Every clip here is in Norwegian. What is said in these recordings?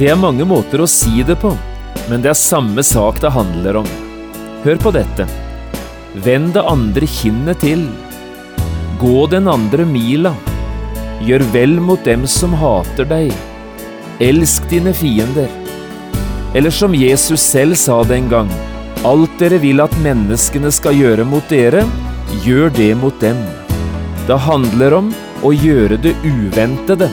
Det er mange måter å si det på, men det er samme sak det handler om. Hør på dette. Vend det andre kinnet til. Gå den andre mila. Gjør vel mot dem som hater deg. Elsk dine fiender. Eller som Jesus selv sa det en gang. Alt dere vil at menneskene skal gjøre mot dere, gjør det mot dem. Det handler om å gjøre det uventede.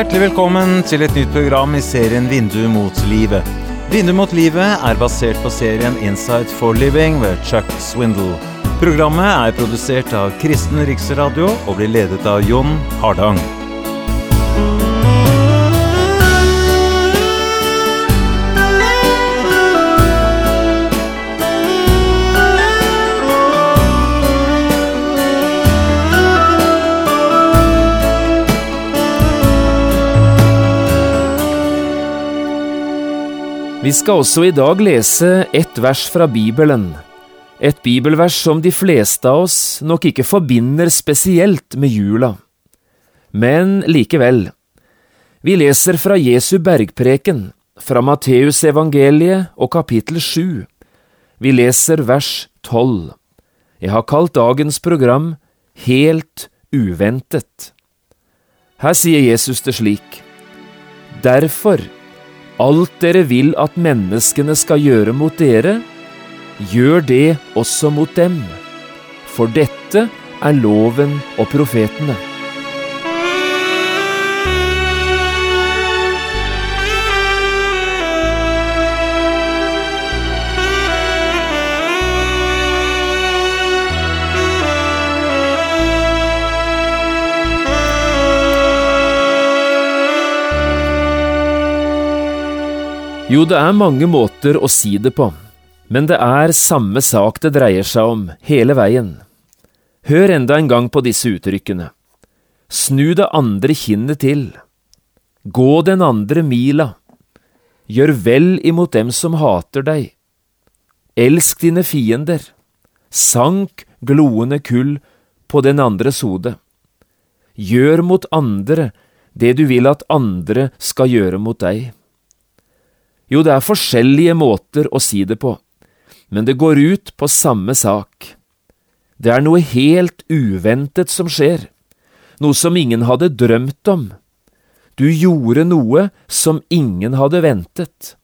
Hjertelig velkommen til et nytt program i serien Vindu mot livet. Vindu mot livet er basert på serien 'Inside for Living ved Chuck Swindle. Programmet er produsert av Kristen Riksradio og blir ledet av Jon Hardang. Vi skal også i dag lese ett vers fra Bibelen. Et bibelvers som de fleste av oss nok ikke forbinder spesielt med jula. Men likevel. Vi leser fra Jesu bergpreken, fra Matteusevangeliet og kapittel 7. Vi leser vers 12. Jeg har kalt dagens program Helt uventet. Her sier Jesus det slik. Derfor Alt dere vil at menneskene skal gjøre mot dere, gjør det også mot dem, for dette er loven og profetene. Jo, det er mange måter å si det på, men det er samme sak det dreier seg om, hele veien. Hør enda en gang på disse uttrykkene. Snu det andre kinnet til. Gå den andre mila. Gjør vel imot dem som hater deg. Elsk dine fiender. Sank gloende kull på den andres hode. Gjør mot andre det du vil at andre skal gjøre mot deg. Jo, det er forskjellige måter å si det på, men det går ut på samme sak. Det er noe helt uventet som skjer, noe som ingen hadde drømt om. Du gjorde noe som ingen hadde ventet.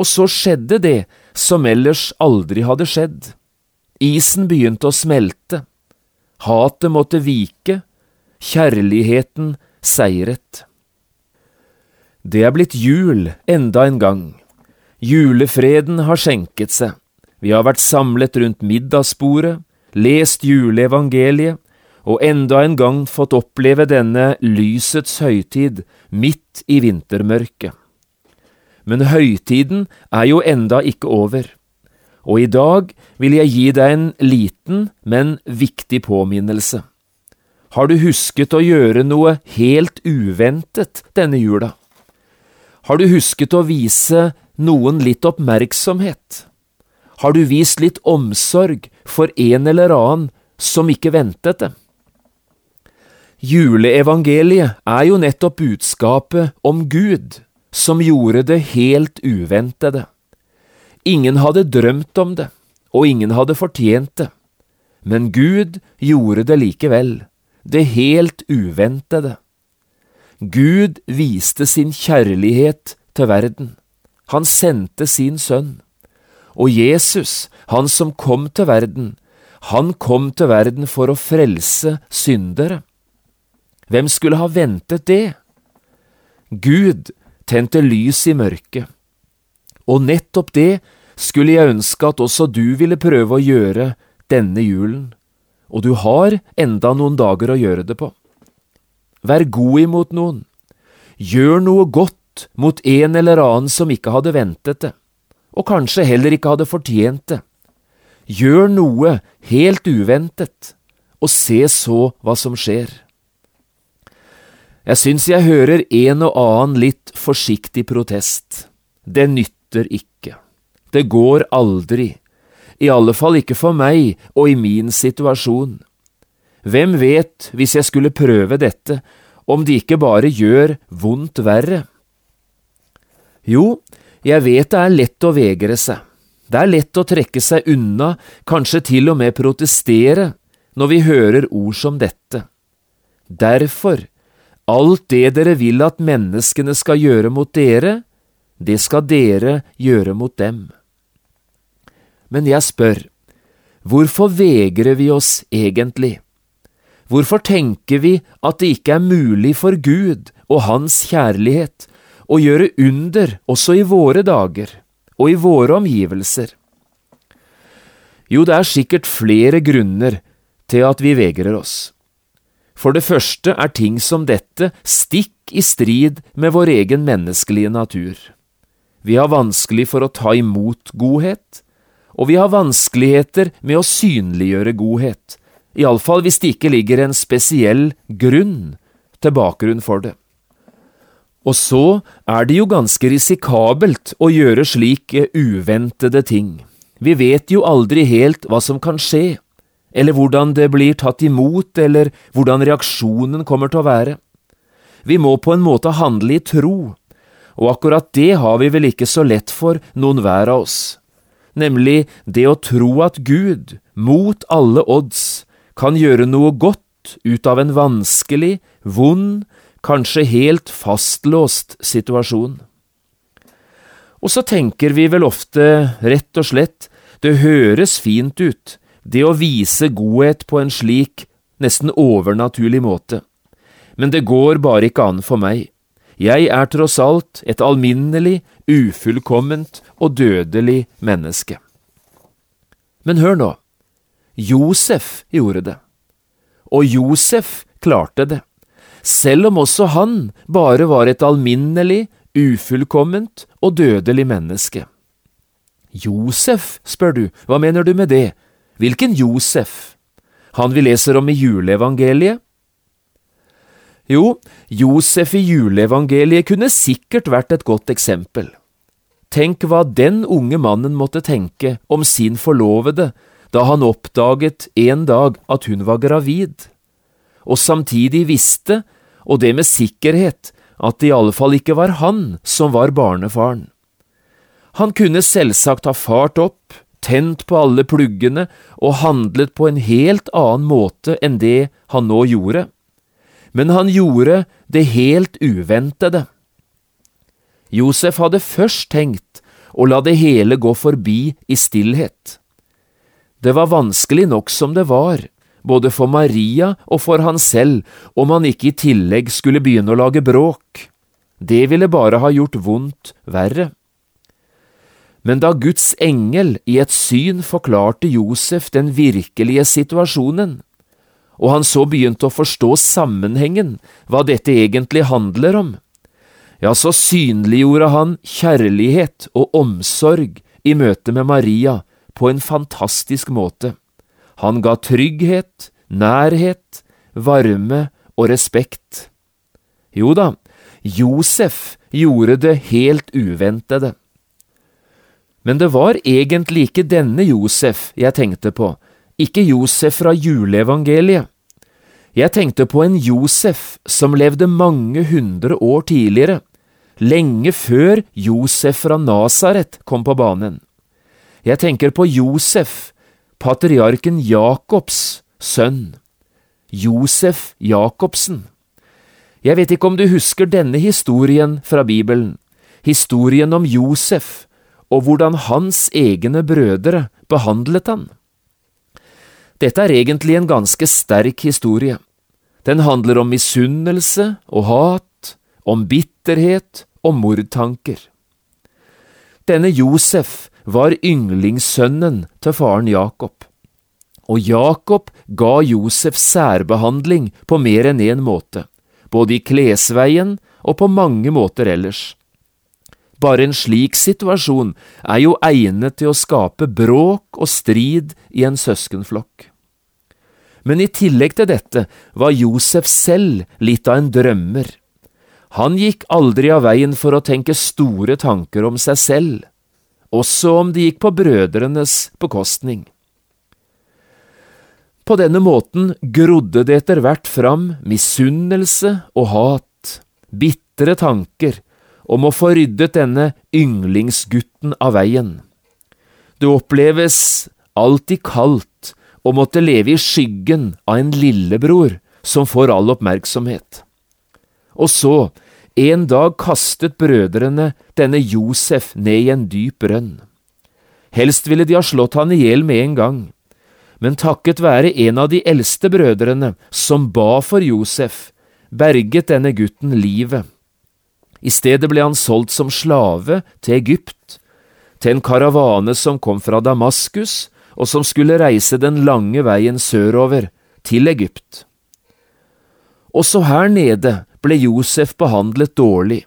Og så skjedde det som ellers aldri hadde skjedd. Isen begynte å smelte. Hatet måtte vike. Kjærligheten seiret. Det er blitt jul enda en gang. Julefreden har skjenket seg. Vi har vært samlet rundt middagsbordet, lest juleevangeliet og enda en gang fått oppleve denne lysets høytid midt i vintermørket. Men høytiden er jo enda ikke over, og i dag vil jeg gi deg en liten, men viktig påminnelse. Har du husket å gjøre noe helt uventet denne jula? Har du husket å vise noen litt oppmerksomhet? Har du vist litt omsorg for en eller annen som ikke ventet det? Juleevangeliet er jo nettopp budskapet om Gud, som gjorde det helt uventede. Ingen hadde drømt om det, og ingen hadde fortjent det, men Gud gjorde det likevel, det helt uventede. Gud viste sin kjærlighet til verden. Han sendte sin sønn. Og Jesus, han som kom til verden, han kom til verden for å frelse syndere. Hvem skulle ha ventet det? Gud tente lys i mørket. Og nettopp det skulle jeg ønske at også du ville prøve å gjøre denne julen, og du har enda noen dager å gjøre det på. Vær god imot noen. Gjør noe godt mot en eller annen som ikke hadde ventet det, og kanskje heller ikke hadde fortjent det. Gjør noe helt uventet, og se så hva som skjer. Jeg syns jeg hører en og annen litt forsiktig protest. Det nytter ikke. Det går aldri. I alle fall ikke for meg og i min situasjon. Hvem vet, hvis jeg skulle prøve dette, om det ikke bare gjør vondt verre? Jo, jeg vet det er lett å vegre seg. Det er lett å trekke seg unna, kanskje til og med protestere, når vi hører ord som dette. Derfor, alt det dere vil at menneskene skal gjøre mot dere, det skal dere gjøre mot dem. Men jeg spør, hvorfor vegrer vi oss egentlig? Hvorfor tenker vi at det ikke er mulig for Gud og Hans kjærlighet å gjøre under også i våre dager og i våre omgivelser? Jo, det er sikkert flere grunner til at vi vegrer oss. For det første er ting som dette stikk i strid med vår egen menneskelige natur. Vi har vanskelig for å ta imot godhet, og vi har vanskeligheter med å synliggjøre godhet, iallfall hvis det ikke ligger en spesiell grunn til bakgrunn for det. Og så er det jo ganske risikabelt å gjøre slike uventede ting. Vi vet jo aldri helt hva som kan skje, eller hvordan det blir tatt imot, eller hvordan reaksjonen kommer til å være. Vi må på en måte handle i tro, og akkurat det har vi vel ikke så lett for noen hver av oss nemlig det å tro at Gud, mot alle odds, kan gjøre noe godt ut av en vanskelig, vond, kanskje helt fastlåst situasjon. Og så tenker vi vel ofte, rett og slett, det høres fint ut, det å vise godhet på en slik, nesten overnaturlig måte, men det går bare ikke an for meg. Jeg er tross alt et alminnelig, ufullkomment og dødelig menneske. Men hør nå, Josef gjorde det, og Josef klarte det, selv om også han bare var et alminnelig, ufullkomment og dødelig menneske. Josef, spør du, hva mener du med det? Hvilken Josef? Han vi leser om i juleevangeliet? Jo, Josef i juleevangeliet kunne sikkert vært et godt eksempel. Tenk hva den unge mannen måtte tenke om sin forlovede da han oppdaget en dag at hun var gravid, og samtidig visste, og det med sikkerhet, at det i alle fall ikke var han som var barnefaren. Han kunne selvsagt ha fart opp, tent på alle pluggene og handlet på en helt annen måte enn det han nå gjorde men han gjorde det helt uventede. Josef hadde først tenkt å la det hele gå forbi i stillhet. Det var vanskelig nok som det var, både for Maria og for han selv, om han ikke i tillegg skulle begynne å lage bråk. Det ville bare ha gjort vondt verre. Men da Guds engel i et syn forklarte Josef den virkelige situasjonen, og han så begynte å forstå sammenhengen, hva dette egentlig handler om, ja, så synliggjorde han kjærlighet og omsorg i møte med Maria på en fantastisk måte. Han ga trygghet, nærhet, varme og respekt. Jo da, Josef gjorde det helt uventede. Men det var egentlig ikke denne Josef jeg tenkte på, ikke Josef fra juleevangeliet. Jeg tenkte på en Josef som levde mange hundre år tidligere, lenge før Josef fra Nasaret kom på banen. Jeg tenker på Josef, patriarken Jakobs sønn. Josef Jacobsen. Jeg vet ikke om du husker denne historien fra Bibelen, historien om Josef og hvordan hans egne brødre behandlet han. Dette er egentlig en ganske sterk historie. Den handler om misunnelse og hat, om bitterhet og mordtanker. Denne Josef var ynglingssønnen til faren Jakob, og Jakob ga Josef særbehandling på mer enn én måte, både i klesveien og på mange måter ellers. Bare en slik situasjon er jo egnet til å skape bråk og strid i en søskenflokk. Men i tillegg til dette var Josef selv litt av en drømmer. Han gikk aldri av veien for å tenke store tanker om seg selv, også om det gikk på brødrenes bekostning. På denne måten grodde det etter hvert fram misunnelse og hat, bitre tanker om å få ryddet denne yndlingsgutten av veien. Det oppleves alltid kaldt å måtte leve i skyggen av en lillebror som får all oppmerksomhet. Og så, en dag kastet brødrene denne Josef ned i en dyp brønn. Helst ville de ha slått han i hjel med en gang, men takket være en av de eldste brødrene som ba for Josef, berget denne gutten livet. I stedet ble han solgt som slave til Egypt, til en karavane som kom fra Damaskus, og som skulle reise den lange veien sørover, til Egypt. Også her nede ble Josef behandlet dårlig.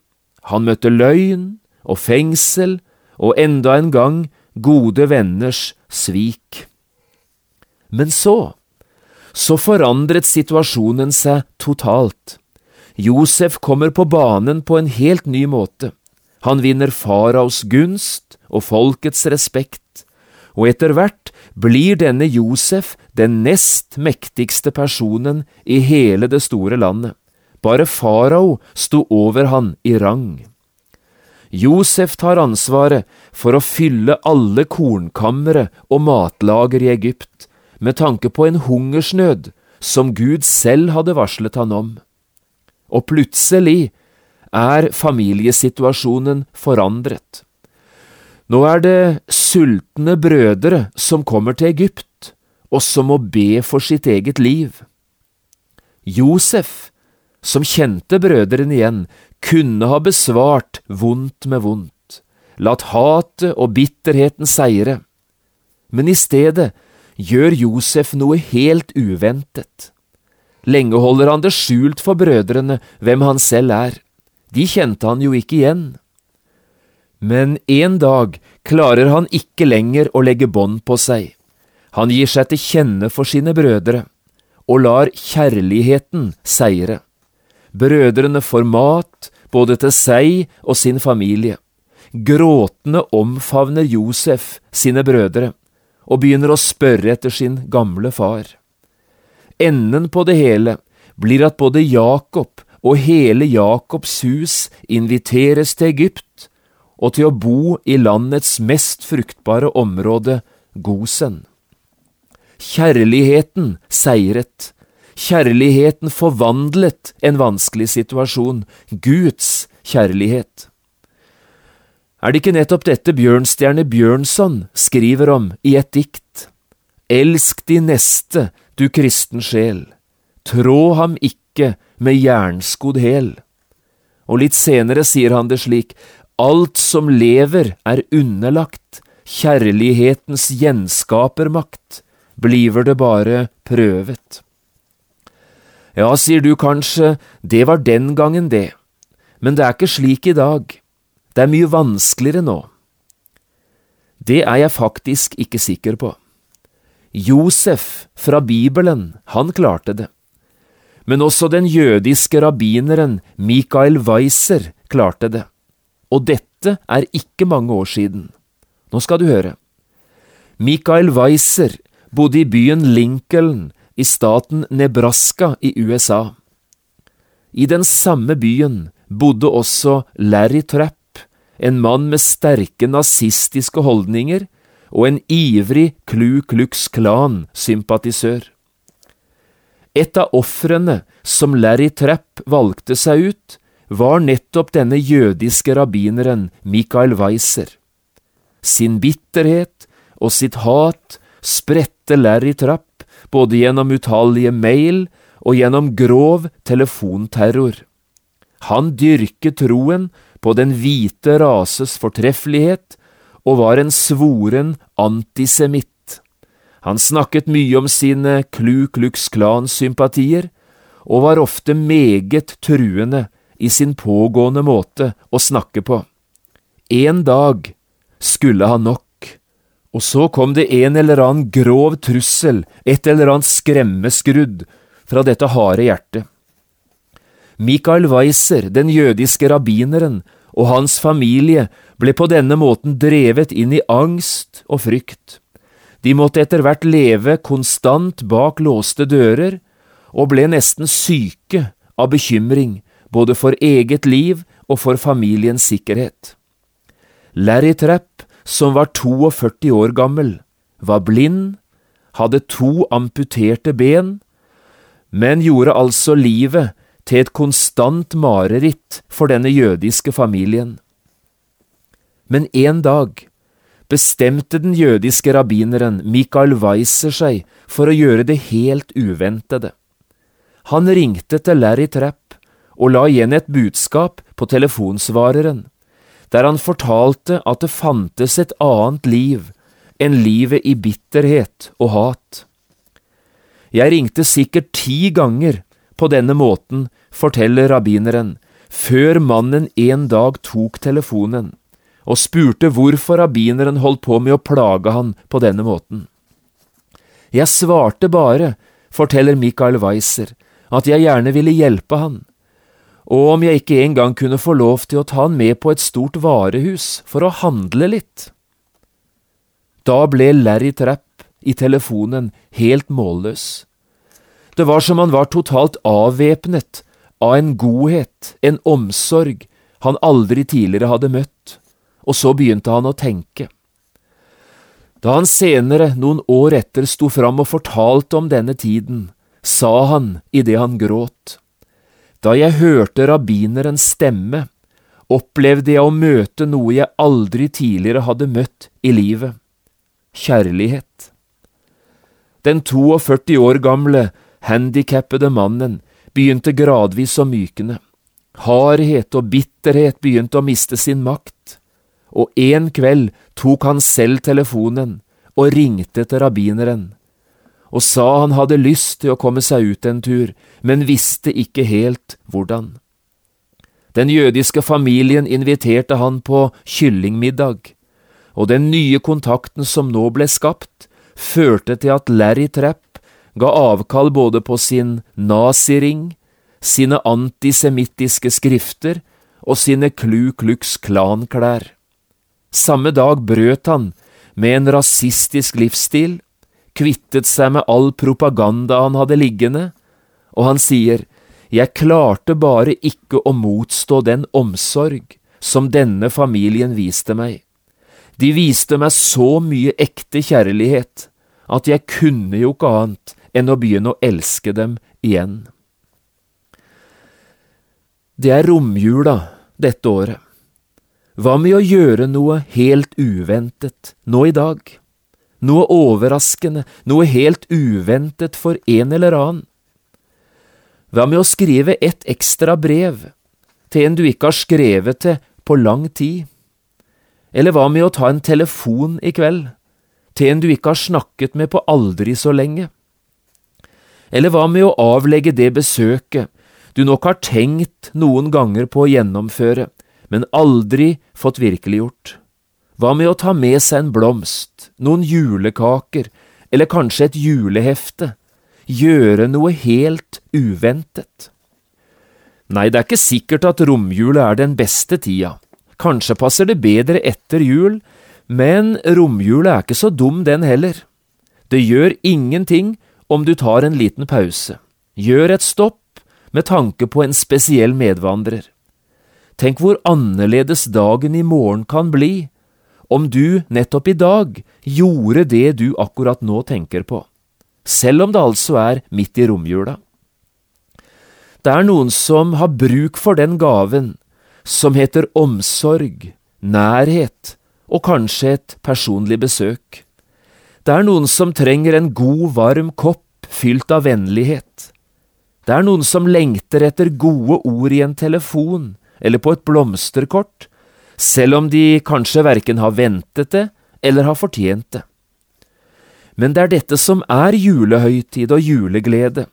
Han møtte løgn og fengsel og enda en gang gode venners svik. Men så, så forandret situasjonen seg totalt. Josef kommer på banen på en helt ny måte. Han vinner faraos gunst og folkets respekt, og etter hvert blir denne Josef den nest mektigste personen i hele det store landet. Bare farao sto over han i rang. Josef tar ansvaret for å fylle alle kornkamre og matlager i Egypt, med tanke på en hungersnød som Gud selv hadde varslet han om. Og plutselig er familiesituasjonen forandret. Nå er det sultne brødre som kommer til Egypt, og som må be for sitt eget liv. Josef, som kjente brødrene igjen, kunne ha besvart vondt med vondt, latt hatet og bitterheten seire, men i stedet gjør Josef noe helt uventet. Lenge holder han det skjult for brødrene hvem han selv er, de kjente han jo ikke igjen. Men en dag klarer han ikke lenger å legge bånd på seg. Han gir seg til kjenne for sine brødre, og lar kjærligheten seire. Brødrene får mat, både til seg og sin familie. Gråtende omfavner Josef sine brødre, og begynner å spørre etter sin gamle far. Enden på det hele blir at både Jakob og hele Jakobs hus inviteres til Egypt og til å bo i landets mest fruktbare område, Gosen. Kjærligheten seiret. Kjærligheten forvandlet en vanskelig situasjon. Guds kjærlighet. Er det ikke nettopp dette Bjørnstjerne Bjørnson skriver om i et dikt? Elsk de neste, du kristen sjel. Trå ham ikke med jernskodd hæl. Og litt senere sier han det slik, Alt som lever er underlagt kjærlighetens gjenskapermakt, bliver det bare prøvet. Ja, sier du kanskje, det var den gangen det, men det er ikke slik i dag, det er mye vanskeligere nå. Det er jeg faktisk ikke sikker på. Josef fra Bibelen, han klarte det. Men også den jødiske rabbineren Mikael Weiser klarte det. Og dette er ikke mange år siden. Nå skal du høre. Mikael Weiser bodde i byen Lincoln i staten Nebraska i USA. I den samme byen bodde også Larry Trapp, en mann med sterke nazistiske holdninger og en ivrig Klu Klux Klan-sympatisør. Et av ofrene som Larry Trapp valgte seg ut, var nettopp denne jødiske rabbineren Michael Weiser. Sin bitterhet og sitt hat spredte Larry Trapp både gjennom utallige mail og gjennom grov telefonterror. Han dyrket troen på den hvite rases fortreffelighet og var en svoren antisemitt. Han snakket mye om sine Klu Klux Klan-sympatier, og var ofte meget truende i sin pågående måte å snakke på. En dag skulle han nok, Og så kom det en eller annen grov trussel, et eller annet skremmeskrudd, fra dette harde hjertet. Mikael Weiser, den jødiske rabbineren, og hans familie ble på denne måten drevet inn i angst og frykt. De måtte etter hvert leve konstant bak låste dører, og ble nesten syke av bekymring både for eget liv og for familiens sikkerhet. Larry Trapp, som var 42 år gammel, var blind, hadde to amputerte ben, men gjorde altså livet til et konstant mareritt for denne jødiske familien. Men en dag bestemte den jødiske rabbineren Mikael Weiser seg for å gjøre det helt uventede. Han ringte til Larry Trapp og la igjen et budskap på telefonsvareren, der han fortalte at det fantes et annet liv enn livet i bitterhet og hat. Jeg ringte sikkert ti ganger på denne måten, forteller rabbineren, før mannen en dag tok telefonen og spurte hvorfor rabbineren holdt på med å plage han på denne måten. Jeg svarte bare, forteller Michael Weiser, at jeg gjerne ville hjelpe han, og om jeg ikke engang kunne få lov til å ta han med på et stort varehus for å handle litt. Da ble Larry Trapp i telefonen helt målløs. Det var som han var totalt avvæpnet av en godhet, en omsorg, han aldri tidligere hadde møtt, og så begynte han å tenke. Da han senere, noen år etter, sto fram og fortalte om denne tiden, sa han idet han gråt. Da jeg hørte rabbinerens stemme, opplevde jeg å møte noe jeg aldri tidligere hadde møtt i livet – kjærlighet. Den 42 år gamle, handikappede mannen begynte gradvis å mykne. Hardhet og bitterhet begynte å miste sin makt, og en kveld tok han selv telefonen og ringte til rabbineren og sa han hadde lyst til å komme seg ut en tur, men visste ikke helt hvordan. Den jødiske familien inviterte han på kyllingmiddag, og den nye kontakten som nå ble skapt, førte til at Larry Trapp ga avkall både på sin naziring, sine antisemittiske skrifter og sine Klu Klux Klan-klær. Samme dag brøt han med en rasistisk livsstil kvittet seg med all propaganda han hadde liggende, og han sier, Jeg klarte bare ikke å motstå den omsorg som denne familien viste meg. De viste meg så mye ekte kjærlighet at jeg kunne jo ikke annet enn å begynne å elske dem igjen. Det er romjula dette året. Hva med å gjøre noe helt uventet nå i dag? Noe overraskende, noe helt uventet for en eller annen. Hva med å skrive et ekstra brev til en du ikke har skrevet til på lang tid? Eller hva med å ta en telefon i kveld til en du ikke har snakket med på aldri så lenge? Eller hva med å avlegge det besøket du nok har tenkt noen ganger på å gjennomføre, men aldri fått virkeliggjort? Hva med å ta med seg en blomst, noen julekaker eller kanskje et julehefte, gjøre noe helt uventet? Nei, det er ikke sikkert at romjula er den beste tida, kanskje passer det bedre etter jul, men romjula er ikke så dum den heller. Det gjør ingenting om du tar en liten pause, gjør et stopp med tanke på en spesiell medvandrer. Tenk hvor annerledes dagen i morgen kan bli om du nettopp i dag gjorde det du akkurat nå tenker på, selv om det altså er midt i romjula. Det er noen som har bruk for den gaven som heter omsorg, nærhet og kanskje et personlig besøk. Det er noen som trenger en god, varm kopp fylt av vennlighet. Det er noen som lengter etter gode ord i en telefon eller på et blomsterkort selv om de kanskje verken har ventet det eller har fortjent det. Men det er dette som er julehøytid og juleglede,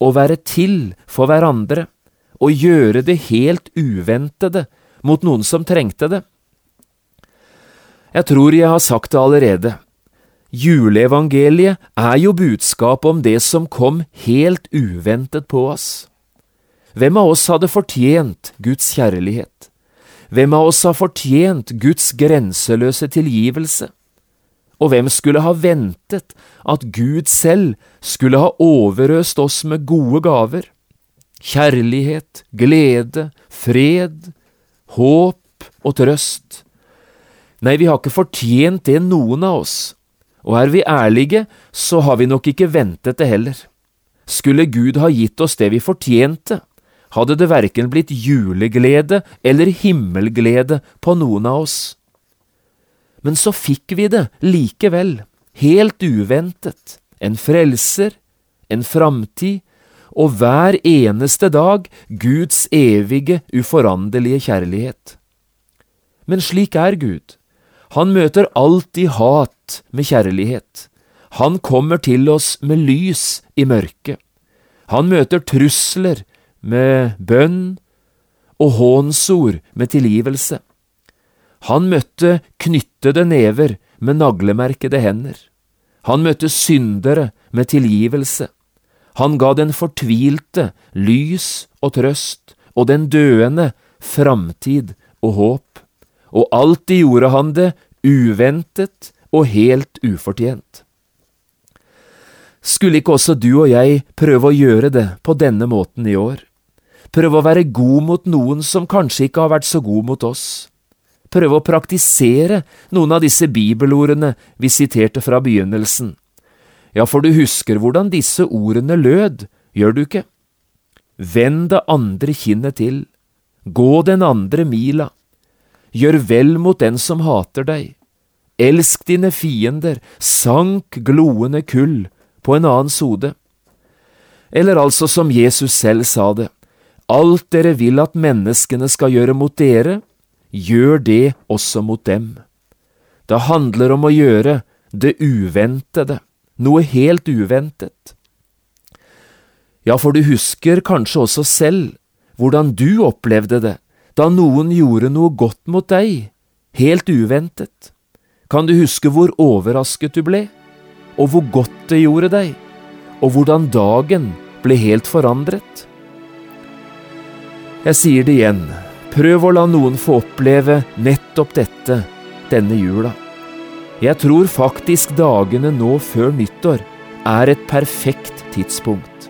å være til for hverandre, og gjøre det helt uventede mot noen som trengte det. Jeg tror jeg har sagt det allerede, Juleevangeliet er jo budskapet om det som kom helt uventet på oss. Hvem av oss hadde fortjent Guds kjærlighet? Hvem av oss har fortjent Guds grenseløse tilgivelse? Og hvem skulle ha ventet at Gud selv skulle ha overøst oss med gode gaver? Kjærlighet, glede, fred, håp og trøst. Nei, vi har ikke fortjent det, noen av oss, og er vi ærlige, så har vi nok ikke ventet det heller. Skulle Gud ha gitt oss det vi fortjente, hadde det verken blitt juleglede eller himmelglede på noen av oss. Men så fikk vi det likevel, helt uventet, en frelser, en framtid, og hver eneste dag Guds evige, uforanderlige kjærlighet. Men slik er Gud. Han møter alltid hat med kjærlighet. Han kommer til oss med lys i mørket. Han møter trusler med bønn og hånsord med tilgivelse. Han møtte knyttede never med naglemerkede hender. Han møtte syndere med tilgivelse. Han ga den fortvilte lys og trøst, og den døende framtid og håp og alltid gjorde han det uventet og helt ufortjent. Skulle ikke også du og jeg prøve å gjøre det på denne måten i år? Prøve å være god mot noen som kanskje ikke har vært så god mot oss? Prøve å praktisere noen av disse bibelordene vi siterte fra begynnelsen. Ja, for du husker hvordan disse ordene lød, gjør du ikke? Vend det andre kinnet til, gå den andre mila, Gjør vel mot den som hater deg. Elsk dine fiender, sank gloende kull på en annens hode. Eller altså som Jesus selv sa det, alt dere vil at menneskene skal gjøre mot dere, gjør det også mot dem. Det handler om å gjøre det uventede, noe helt uventet. Ja, for du husker kanskje også selv hvordan du opplevde det da noen gjorde noe godt mot deg, helt uventet. Kan du huske hvor overrasket du ble, og hvor godt det gjorde deg, og hvordan dagen ble helt forandret? Jeg sier det igjen, prøv å la noen få oppleve nettopp dette denne jula. Jeg tror faktisk dagene nå før nyttår er et perfekt tidspunkt.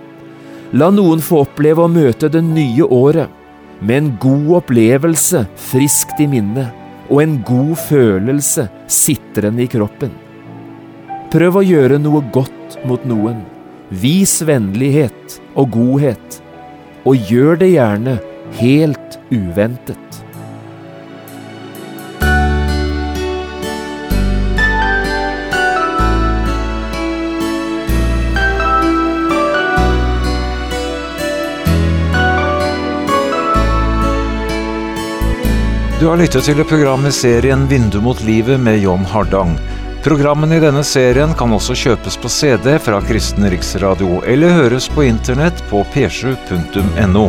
La noen få oppleve å møte det nye året med en god opplevelse friskt i minnet og en god følelse sitrende i kroppen. Prøv å gjøre noe godt mot noen. Vis vennlighet og godhet, og gjør det gjerne helt uventet. Du har lyttet til et program i serien Vindu mot livet med John Hardang. Programmene i denne serien kan også kjøpes på CD fra Kristen Riksradio, eller høres på internett på p7.no.